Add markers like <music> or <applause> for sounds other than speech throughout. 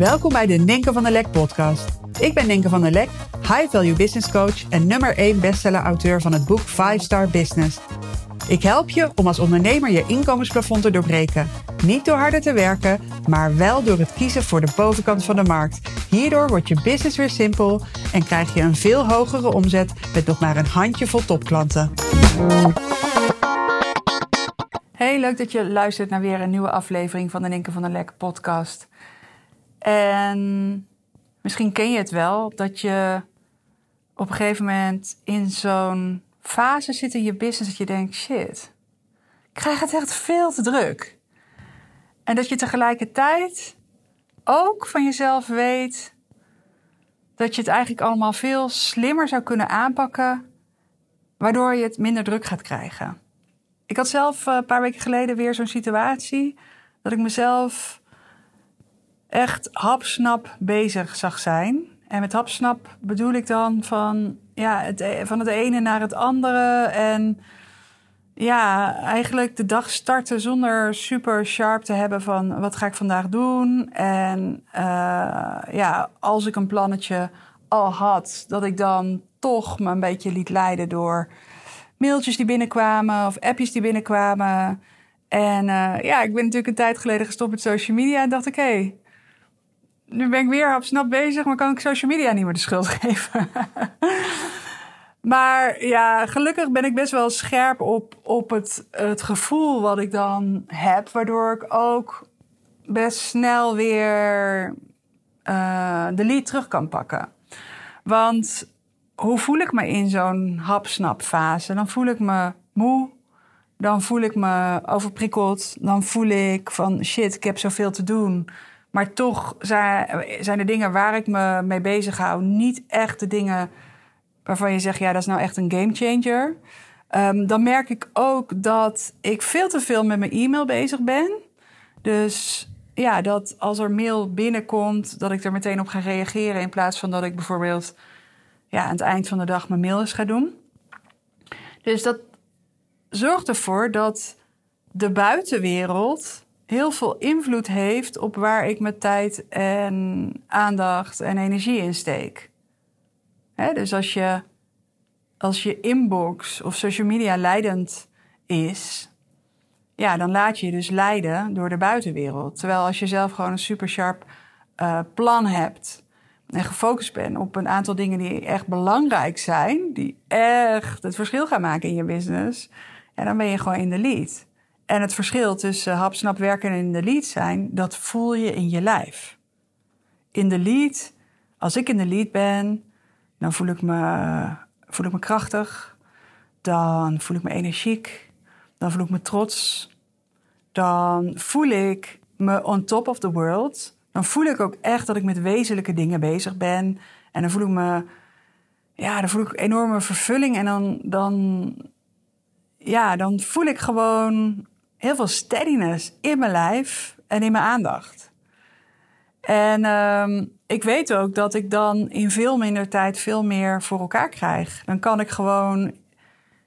Welkom bij de Ninke van der Lek podcast. Ik ben Ninke van der Lek, high value business coach en nummer 1 bestseller auteur van het boek 5 Star Business. Ik help je om als ondernemer je inkomensplafond te doorbreken. Niet door harder te werken, maar wel door het kiezen voor de bovenkant van de markt. Hierdoor wordt je business weer simpel en krijg je een veel hogere omzet met nog maar een handjevol topklanten. Hey, leuk dat je luistert naar weer een nieuwe aflevering van de Ninke van der Lek podcast. En misschien ken je het wel dat je op een gegeven moment in zo'n fase zit in je business dat je denkt: shit, ik krijg het echt veel te druk. En dat je tegelijkertijd ook van jezelf weet dat je het eigenlijk allemaal veel slimmer zou kunnen aanpakken, waardoor je het minder druk gaat krijgen. Ik had zelf eh, een paar weken geleden weer zo'n situatie dat ik mezelf echt hapsnap bezig zag zijn. En met hapsnap bedoel ik dan van, ja, het, e- van het ene naar het andere. En ja, eigenlijk de dag starten zonder super sharp te hebben van wat ga ik vandaag doen. En uh, ja, als ik een plannetje al had, dat ik dan toch me een beetje liet leiden door mailtjes die binnenkwamen of appjes die binnenkwamen. En uh, ja, ik ben natuurlijk een tijd geleden gestopt met social media en dacht ik, nu ben ik weer hapsnap bezig, maar kan ik social media niet meer de schuld <laughs> geven. maar ja, gelukkig ben ik best wel scherp op, op het, het gevoel wat ik dan heb, waardoor ik ook best snel weer uh, de lead terug kan pakken. Want hoe voel ik me in zo'n hapsnap fase? Dan voel ik me moe, dan voel ik me overprikkeld, dan voel ik van shit, ik heb zoveel te doen. Maar toch zijn de dingen waar ik me mee bezig hou niet echt de dingen waarvan je zegt, ja, dat is nou echt een game changer. Um, dan merk ik ook dat ik veel te veel met mijn e-mail bezig ben. Dus ja, dat als er mail binnenkomt, dat ik er meteen op ga reageren. In plaats van dat ik bijvoorbeeld ja, aan het eind van de dag mijn mail eens ga doen. Dus dat zorgt ervoor dat de buitenwereld heel veel invloed heeft op waar ik mijn tijd en aandacht en energie in steek. dus als je, als je inbox of social media leidend is, ja, dan laat je je dus leiden door de buitenwereld. Terwijl als je zelf gewoon een super sharp uh, plan hebt en gefocust bent op een aantal dingen die echt belangrijk zijn, die echt het verschil gaan maken in je business, ja, dan ben je gewoon in de lead. En het verschil tussen hapsnap werken en in de lead zijn, dat voel je in je lijf. In de lead, als ik in de lead ben, dan voel ik me, voel ik me krachtig. Dan voel ik me energiek. Dan voel ik me trots. Dan voel ik me on top of the world. Dan voel ik ook echt dat ik met wezenlijke dingen bezig ben. En dan voel ik me, ja, dan voel ik enorme vervulling. En dan, dan, ja, dan voel ik gewoon heel veel steadiness in mijn lijf en in mijn aandacht. En um, ik weet ook dat ik dan in veel minder tijd veel meer voor elkaar krijg. Dan kan ik gewoon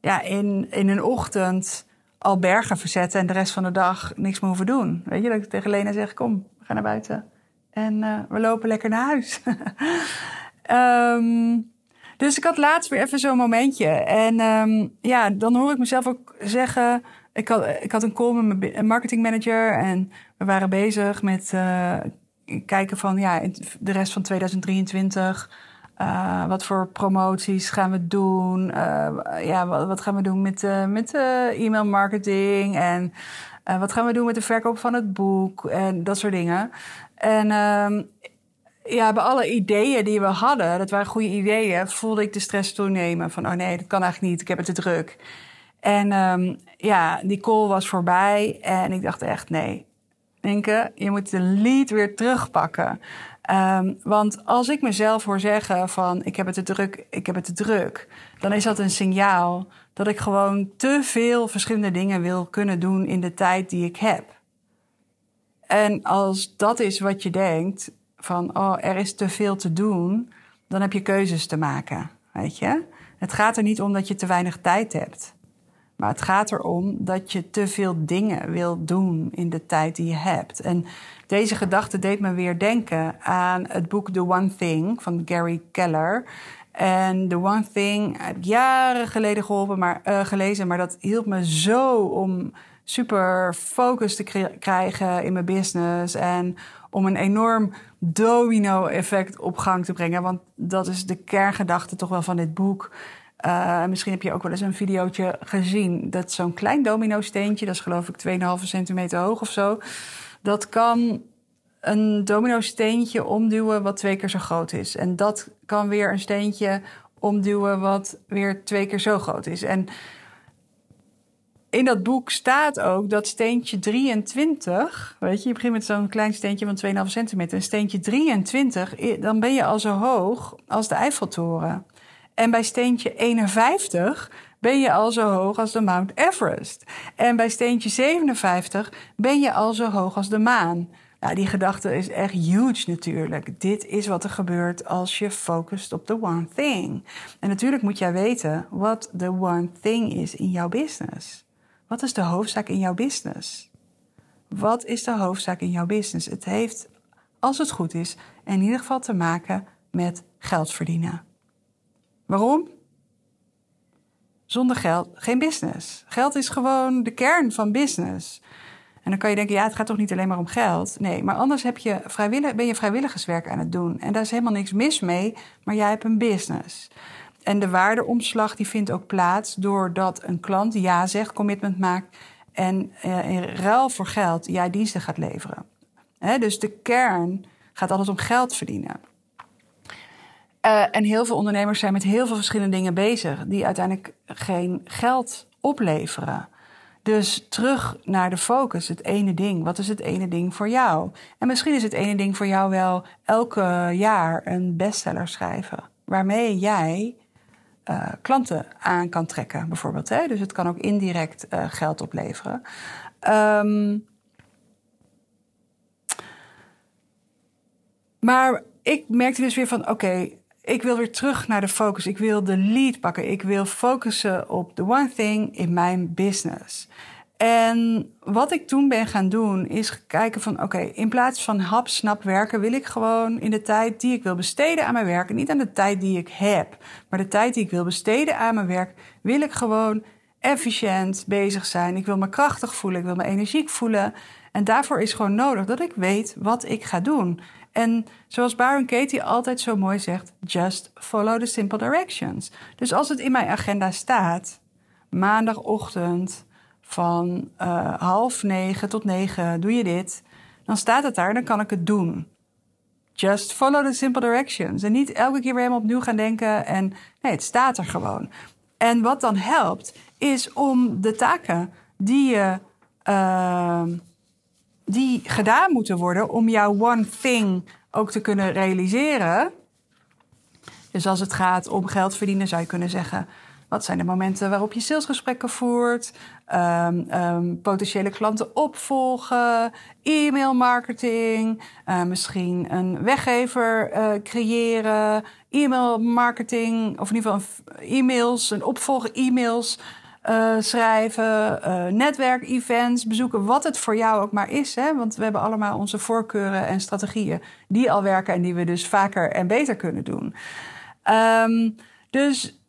ja, in, in een ochtend al bergen verzetten en de rest van de dag niks meer hoeven doen. Weet je, dat ik tegen Lena zeg: Kom, we gaan naar buiten. En uh, we lopen lekker naar huis. um, <laughs> dus ik had laatst weer even zo'n momentje. En um, ja, dan hoor ik mezelf ook zeggen ik had, ik had een call met mijn marketingmanager en we waren bezig met uh, kijken van ja, de rest van 2023. Uh, eh, wat voor promoties gaan we doen? Uh, ja, wat, wat, gaan we doen met, met e-mail marketing? En wat gaan we doen met de verkoop van het boek? En dat soort dingen. En ehm, ja, bij alle ideeën die we hadden, dat waren goede ideeën, voelde ik de stress toenemen. Van, oh nee, dat kan eigenlijk niet, ik heb het te druk. En um, ja, die call was voorbij en ik dacht echt, nee, Denken, je moet de lead weer terugpakken. Um, want als ik mezelf hoor zeggen van ik heb het te druk, ik heb het te druk, dan is dat een signaal dat ik gewoon te veel verschillende dingen wil kunnen doen in de tijd die ik heb. En als dat is wat je denkt, van oh, er is te veel te doen, dan heb je keuzes te maken, weet je? Het gaat er niet om dat je te weinig tijd hebt. Maar het gaat erom dat je te veel dingen wil doen in de tijd die je hebt. En deze gedachte deed me weer denken aan het boek The One Thing van Gary Keller. En The One Thing heb ik jaren geleden geholpen, maar, uh, gelezen, maar dat hielp me zo om super focus te krijgen in mijn business en om een enorm domino-effect op gang te brengen. Want dat is de kerngedachte toch wel van dit boek. Uh, misschien heb je ook wel eens een videootje gezien. Dat zo'n klein domino-steentje, dat is geloof ik 2,5 centimeter hoog of zo. Dat kan een domino-steentje omduwen wat twee keer zo groot is. En dat kan weer een steentje omduwen wat weer twee keer zo groot is. En in dat boek staat ook dat steentje 23, weet je, je begint met zo'n klein steentje van 2,5 centimeter. Een steentje 23, dan ben je al zo hoog als de Eiffeltoren. En bij steentje 51 ben je al zo hoog als de Mount Everest. En bij steentje 57 ben je al zo hoog als de maan. Nou, die gedachte is echt huge natuurlijk. Dit is wat er gebeurt als je focust op the one thing. En natuurlijk moet jij weten wat the one thing is in jouw business. Wat is de hoofdzaak in jouw business? Wat is de hoofdzaak in jouw business? Het heeft, als het goed is, in ieder geval te maken met geld verdienen. Waarom? Zonder geld geen business. Geld is gewoon de kern van business. En dan kan je denken, ja, het gaat toch niet alleen maar om geld? Nee, maar anders heb je vrijwillig, ben je vrijwilligerswerk aan het doen. En daar is helemaal niks mis mee, maar jij hebt een business. En de waardeomslag die vindt ook plaats doordat een klant ja zegt, commitment maakt en uh, in ruil voor geld jij diensten gaat leveren. dus de kern gaat altijd om geld verdienen. Uh, en heel veel ondernemers zijn met heel veel verschillende dingen bezig die uiteindelijk geen geld opleveren. Dus terug naar de focus, het ene ding. Wat is het ene ding voor jou? En misschien is het ene ding voor jou wel elke jaar een bestseller schrijven. Waarmee jij uh, klanten aan kan trekken, bijvoorbeeld. Hè? Dus het kan ook indirect uh, geld opleveren. Um, maar ik merkte dus weer van: oké, ik wil weer terug naar de focus. Ik wil de lead pakken. Ik wil focussen op the one thing in mijn business. En wat ik toen ben gaan doen, is kijken van oké, in plaats van hap, snap werken, wil ik gewoon in de tijd die ik wil besteden aan mijn werk, niet aan de tijd die ik heb, maar de tijd die ik wil besteden aan mijn werk, wil ik gewoon efficiënt bezig zijn. Ik wil me krachtig voelen, ik wil me energiek voelen. En daarvoor is gewoon nodig dat ik weet wat ik ga doen. En zoals Baron Katie altijd zo mooi zegt, just follow the simple directions. Dus als het in mijn agenda staat, maandagochtend van uh, half negen tot negen doe je dit, dan staat het daar en dan kan ik het doen. Just follow the simple directions. En niet elke keer weer helemaal opnieuw gaan denken. En nee, het staat er gewoon. En wat dan helpt, is om de taken die je. Uh, die gedaan moeten worden om jouw one thing ook te kunnen realiseren. Dus als het gaat om geld verdienen, zou je kunnen zeggen: wat zijn de momenten waarop je salesgesprekken voert? Um, um, potentiële klanten opvolgen, e-mail marketing, uh, misschien een weggever uh, creëren, e-mail marketing, of in ieder geval e-mails, een opvolgen e-mails uh, schrijven, uh, netwerkevents bezoeken, wat het voor jou ook maar is. Hè? Want we hebben allemaal onze voorkeuren en strategieën die al werken en die we dus vaker en beter kunnen doen. Um, dus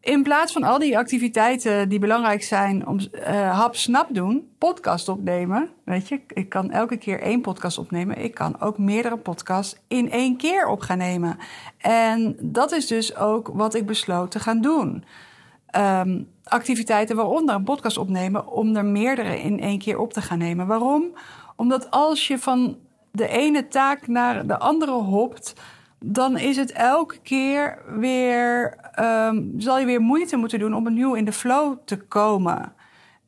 in plaats van al die activiteiten die belangrijk zijn om uh, hap snap doen, podcast opnemen. Weet je, ik kan elke keer één podcast opnemen. Ik kan ook meerdere podcasts in één keer op gaan nemen. En dat is dus ook wat ik besloot te gaan doen. Um, activiteiten waaronder een podcast opnemen, om er meerdere in één keer op te gaan nemen. Waarom? Omdat als je van de ene taak naar de andere hopt, dan is het elke keer weer, um, zal je weer moeite moeten doen om opnieuw in de flow te komen.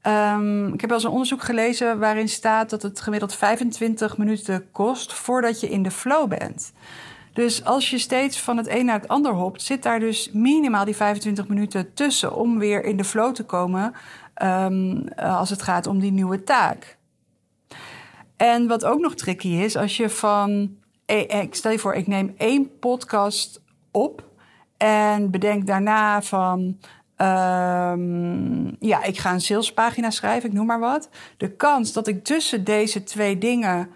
Um, ik heb wel eens een onderzoek gelezen waarin staat dat het gemiddeld 25 minuten kost voordat je in de flow bent. Dus als je steeds van het een naar het ander hopt, zit daar dus minimaal die 25 minuten tussen om weer in de flow te komen um, als het gaat om die nieuwe taak. En wat ook nog tricky is, als je van eh, ik stel je voor, ik neem één podcast op en bedenk daarna van Ehm, ja, ik ga een salespagina schrijven, ik noem maar wat. De kans dat ik tussen deze twee dingen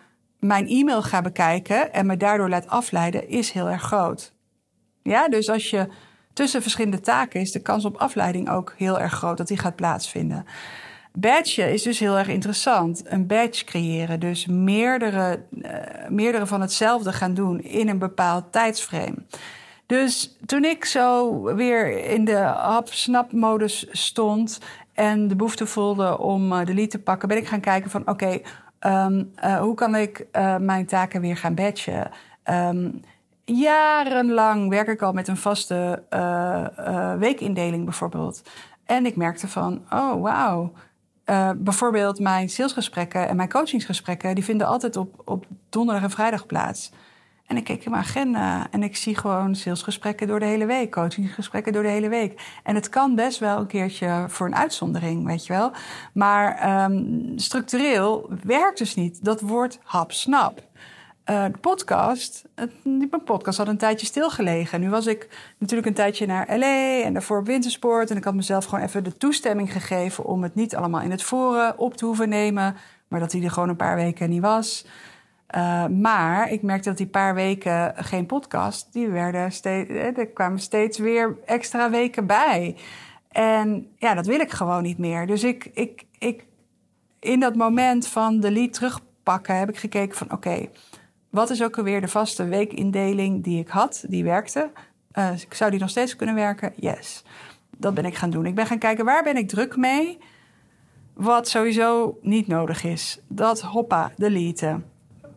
mijn e-mail ga bekijken en me daardoor laat afleiden, is heel erg groot. Ja, dus als je tussen verschillende taken is de kans op afleiding ook heel erg groot dat die gaat plaatsvinden. Badge is dus heel erg interessant. Een badge creëren, dus meerdere, uh, meerdere van hetzelfde gaan doen in een bepaald tijdsframe. Dus toen ik zo weer in de hap-snap-modus stond en de behoefte voelde om uh, de lead te pakken, ben ik gaan kijken van oké, um, uh, hoe kan ik uh, mijn taken weer gaan batchen? Um, jarenlang werk ik al met een vaste weekindeling bijvoorbeeld. En ik merkte van, oh wauw. bijvoorbeeld mijn salesgesprekken en mijn coachingsgesprekken, die vinden altijd op, op donderdag en vrijdag plaats. En ik keek in mijn agenda en ik zie gewoon salesgesprekken door de hele week, coachingsgesprekken door de hele week. En het kan best wel een keertje voor een uitzondering, weet je wel. Maar um, structureel werkt dus niet. Dat wordt hap-snap. Uh, de podcast, mijn podcast had een tijdje stilgelegen. Nu was ik natuurlijk een tijdje naar LA en daarvoor op wintersport. En ik had mezelf gewoon even de toestemming gegeven om het niet allemaal in het voren op te hoeven nemen. Maar dat hij er gewoon een paar weken niet was. Uh, maar ik merkte dat die paar weken geen podcast, die werden steeds, eh, er kwamen steeds weer extra weken bij. En ja, dat wil ik gewoon niet meer. Dus ik, ik, ik in dat moment van de lead terugpakken heb ik gekeken van oké, wat is ook alweer de vaste weekindeling die ik had, die werkte. Uh, zou die nog steeds kunnen werken? Yes. Dat ben ik gaan doen. Ik ben gaan kijken waar ben ik druk mee. Wat sowieso niet nodig is. Dat hoppa, deleten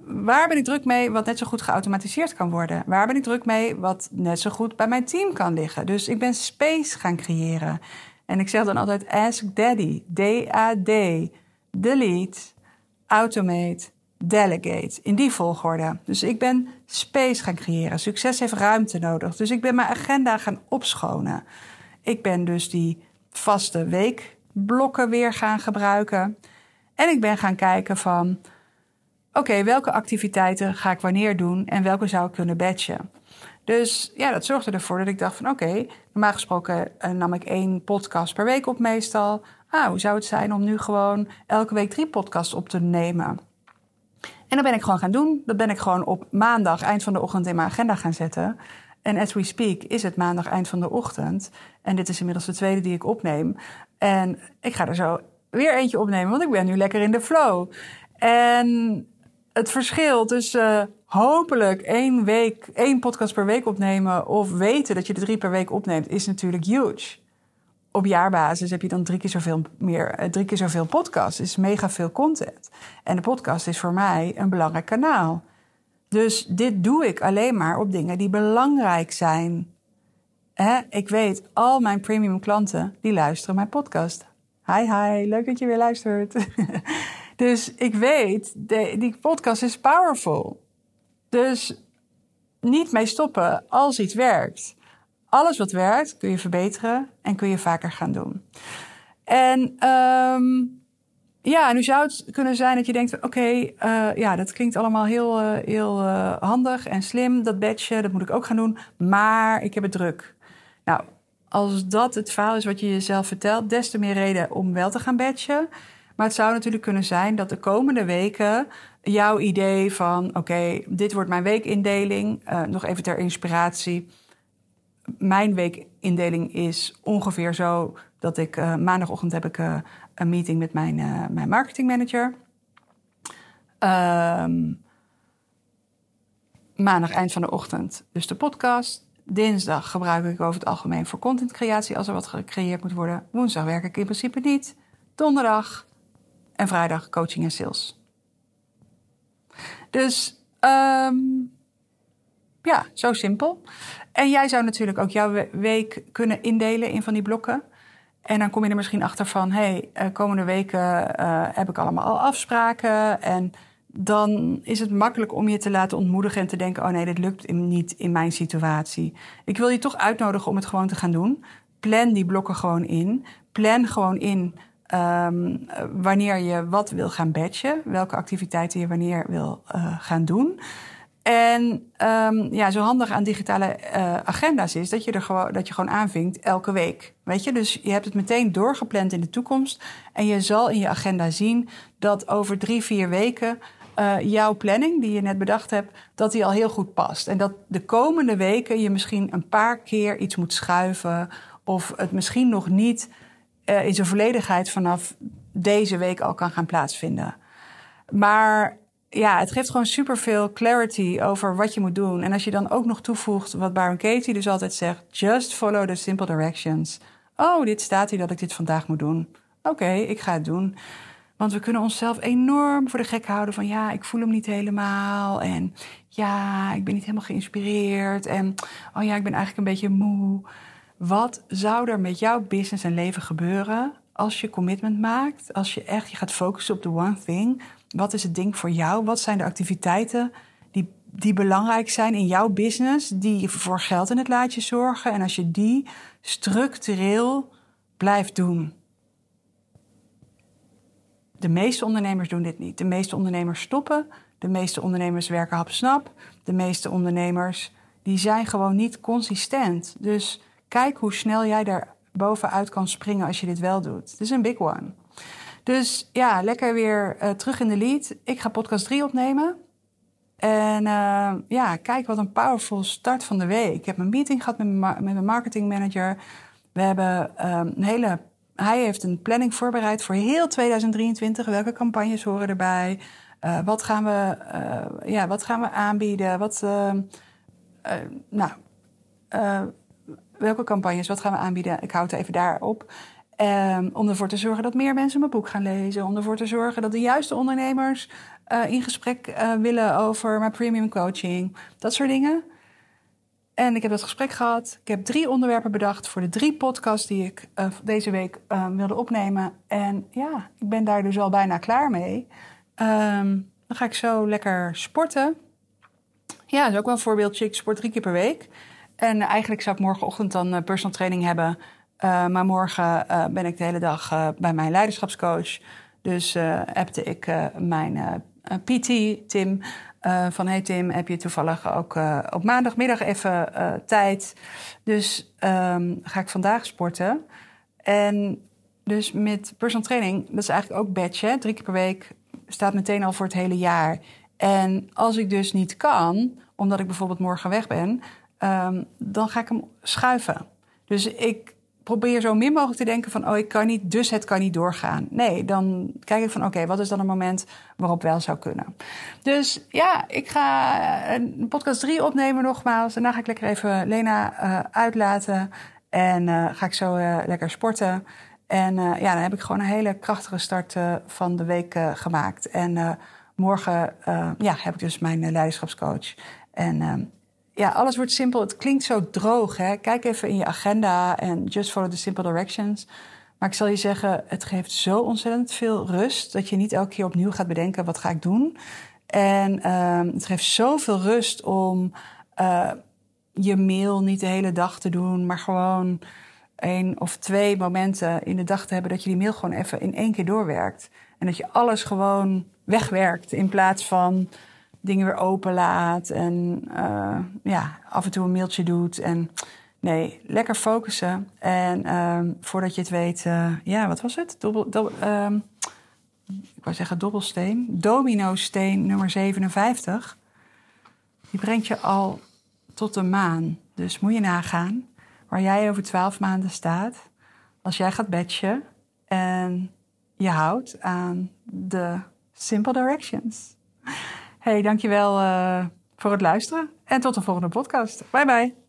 waar ben ik druk mee wat net zo goed geautomatiseerd kan worden? Waar ben ik druk mee wat net zo goed bij mijn team kan liggen? Dus ik ben space gaan creëren. En ik zeg dan altijd ask daddy, D-A-D, delete, automate, delegate. In die volgorde. Dus ik ben space gaan creëren. Succes heeft ruimte nodig. Dus ik ben mijn agenda gaan opschonen. Ik ben dus die vaste weekblokken weer gaan gebruiken. En ik ben gaan kijken van oké, welke activiteiten ga ik wanneer doen en welke zou ik kunnen batchen? Dus ja, dat zorgde ervoor dat ik dacht van oké, normaal gesproken eh, nam ik één podcast per week op meestal. Ah, hoe zou het zijn om nu gewoon elke week drie podcasts op te nemen? En dat ben ik gewoon gaan doen. Dat ben ik gewoon op maandag, eind van de ochtend, in mijn agenda gaan zetten. En as we speak is het maandag, eind van de ochtend. En dit is inmiddels de tweede die ik opneem. En ik ga er zo weer eentje opnemen, want ik ben nu lekker in de flow. En het verschil tussen uh, hopelijk één, week, één podcast per week opnemen of weten dat je er drie per week opneemt, is natuurlijk huge. Op jaarbasis heb je dan drie keer zoveel, meer, eh, drie keer zoveel podcasts. is mega veel content. En de podcast is voor mij een belangrijk kanaal. Dus dit doe ik alleen maar op dingen die belangrijk zijn. Ik weet, al mijn premium klanten die luisteren mijn podcast. Hi, hi, leuk dat je weer luistert. <laughs> Dus ik weet, de, die podcast is powerful. Dus niet mee stoppen als iets werkt. Alles wat werkt kun je verbeteren en kun je vaker gaan doen. En um, ja, nu zou het kunnen zijn dat je denkt: oké, uh, ja, dat klinkt allemaal heel, uh, heel uh, handig en slim, dat badge, dat moet ik ook gaan doen, maar ik heb het druk. Nou, als dat het verhaal is wat je jezelf vertelt, des te meer reden om wel te gaan badgen. Maar het zou natuurlijk kunnen zijn dat de komende weken jouw idee van: oké, dit wordt mijn weekindeling. Uh, nog even ter inspiratie. Mijn weekindeling is ongeveer zo dat ik uh, maandagochtend heb ik uh, een meeting met mijn, mijn marketingmanager. Um, maandag eind van de ochtend dus de podcast. Dinsdag gebruik ik over het algemeen voor contentcreatie als er wat gecreëerd moet worden. Woensdag werk ik in principe niet. Donderdag en vrijdag coaching en sales. Dus um, ja, zo simpel. En jij zou natuurlijk ook jouw week kunnen indelen in van die blokken. En dan kom je er misschien achter van: hé, hey, eh, komende weken uh, heb ik allemaal al afspraken. En dan is het makkelijk om je te laten ontmoedigen en te denken: oh nee, dit lukt niet in mijn situatie. Ik wil je toch uitnodigen om het gewoon te gaan doen. Plan die blokken gewoon in. Plan gewoon in Um, wanneer je wat wil gaan batchen, welke activiteiten je wanneer wil uh, gaan doen. En um, ja, zo handig aan digitale uh, agenda's is dat je, er gewoon, dat je gewoon aanvinkt elke week. Weet je, dus je hebt het meteen doorgepland in de toekomst. En je zal in je agenda zien dat over drie, vier weken uh, jouw planning die je net bedacht hebt, dat die al heel goed past. En dat de komende weken je misschien een paar keer iets moet schuiven. Of het misschien nog niet uh, in zijn volledigheid vanaf deze week al kan gaan plaatsvinden. Maar ja, het geeft gewoon superveel clarity over wat je moet doen. En als je dan ook nog toevoegt wat Baron Katie dus altijd zegt: just follow the simple directions. Oh, dit staat hier dat ik dit vandaag moet doen. Oké, ik ga het doen. Want we kunnen onszelf enorm voor de gek houden van ja, ik voel hem niet helemaal. En ja, ik ben niet helemaal geïnspireerd. En oh ja, ik ben eigenlijk een beetje moe. Wat zou er met jouw business en leven gebeuren als je commitment maakt? Als je echt je gaat focussen op de one thing. Wat is het ding voor jou? Wat zijn de activiteiten die, die belangrijk zijn in jouw business, die voor geld in het laadje zorgen? En als je die structureel blijft doen. De meeste ondernemers doen dit niet. De meeste ondernemers stoppen. De meeste ondernemers werken hapsnap. De meeste ondernemers die zijn gewoon niet consistent. Dus kijk hoe snel jij daar bovenuit kan springen als je dit wel doet. Het is een big one. Dus ja, lekker weer uh, terug in de lead. Ik ga podcast 3 opnemen. En uh, ja, kijk wat een powerful start van de week. Ik heb een meeting gehad met mijn, met mijn marketingmanager. We hebben um, een hele. Hij heeft een planning voorbereid voor heel 2023. Welke campagnes horen erbij? Uh, wat, gaan we, ja, wat gaan we aanbieden? Wat, nou, welke campagnes, wat gaan we aanbieden? Ik houd het even daarop. Um, om ervoor te zorgen dat meer mensen mijn boek gaan lezen. Om ervoor te zorgen dat de juiste ondernemers uh, in gesprek uh, willen over mijn premium coaching. Dat soort dingen. En ik heb dat gesprek gehad. Ik heb drie onderwerpen bedacht voor de drie podcasts die ik uh, deze week wilde opnemen. En ja, ik ben daar dus al bijna klaar mee. Um, dan ga ik zo lekker sporten. Ja, dat is ook wel een voorbeeldje. Ik sport drie keer per week. En eigenlijk zou ik morgenochtend dan personal training hebben. Uh, maar morgen uh, ben ik de hele dag bij mijn leiderschapscoach. Dus appte ik mijn PT, Tim, van... hey Tim, heb je toevallig ook op maandagmiddag even tijd? Dus um, ga ik vandaag sporten. En dus met personal training, dat is eigenlijk ook badge, drie keer per week... staat meteen al voor het hele jaar. En als ik dus niet kan, omdat ik bijvoorbeeld morgen weg ben... Um, dan ga ik hem schuiven. Dus ik probeer zo min mogelijk te denken van, oh, ik kan niet, dus het kan niet doorgaan. Nee, dan kijk ik van, oké, wat is dan een moment waarop wel zou kunnen? Dus ja, ik ga een podcast 3 opnemen nogmaals. Daarna ga ik lekker even Lena uh, uitlaten. En uh, ga ik zo lekker sporten. En ja, dan heb ik gewoon een hele krachtige start van de week gemaakt. En morgen ja, heb ik dus mijn leiderschapscoach. En ehm, ja, alles wordt simpel. Het klinkt zo droog. Hè? Kijk even in je agenda en just follow the simple directions. Maar ik zal je zeggen, het geeft zo ontzettend veel rust dat je niet elke keer opnieuw gaat bedenken wat ga ik doen. En um, het geeft zoveel rust om uh, je mail niet de hele dag te doen, maar gewoon één of twee momenten in de dag te hebben dat je die mail gewoon even in één keer doorwerkt. En dat je alles gewoon wegwerkt in plaats van dingen weer openlaat en uh, ja, af en toe een mailtje doet. En nee, lekker focussen. En uh, voordat je het weet, uh, ja, wat was het? Dobbel, um, ik wou zeggen dobbelsteen. Domino-steen nummer 57. Die brengt je al tot de maan. Dus moet je nagaan waar jij over 12 maanden staat. Als jij gaat batchen en je houdt aan de simple directions. Hey, dankjewel uh, voor het luisteren. En tot de volgende podcast. Bye bye.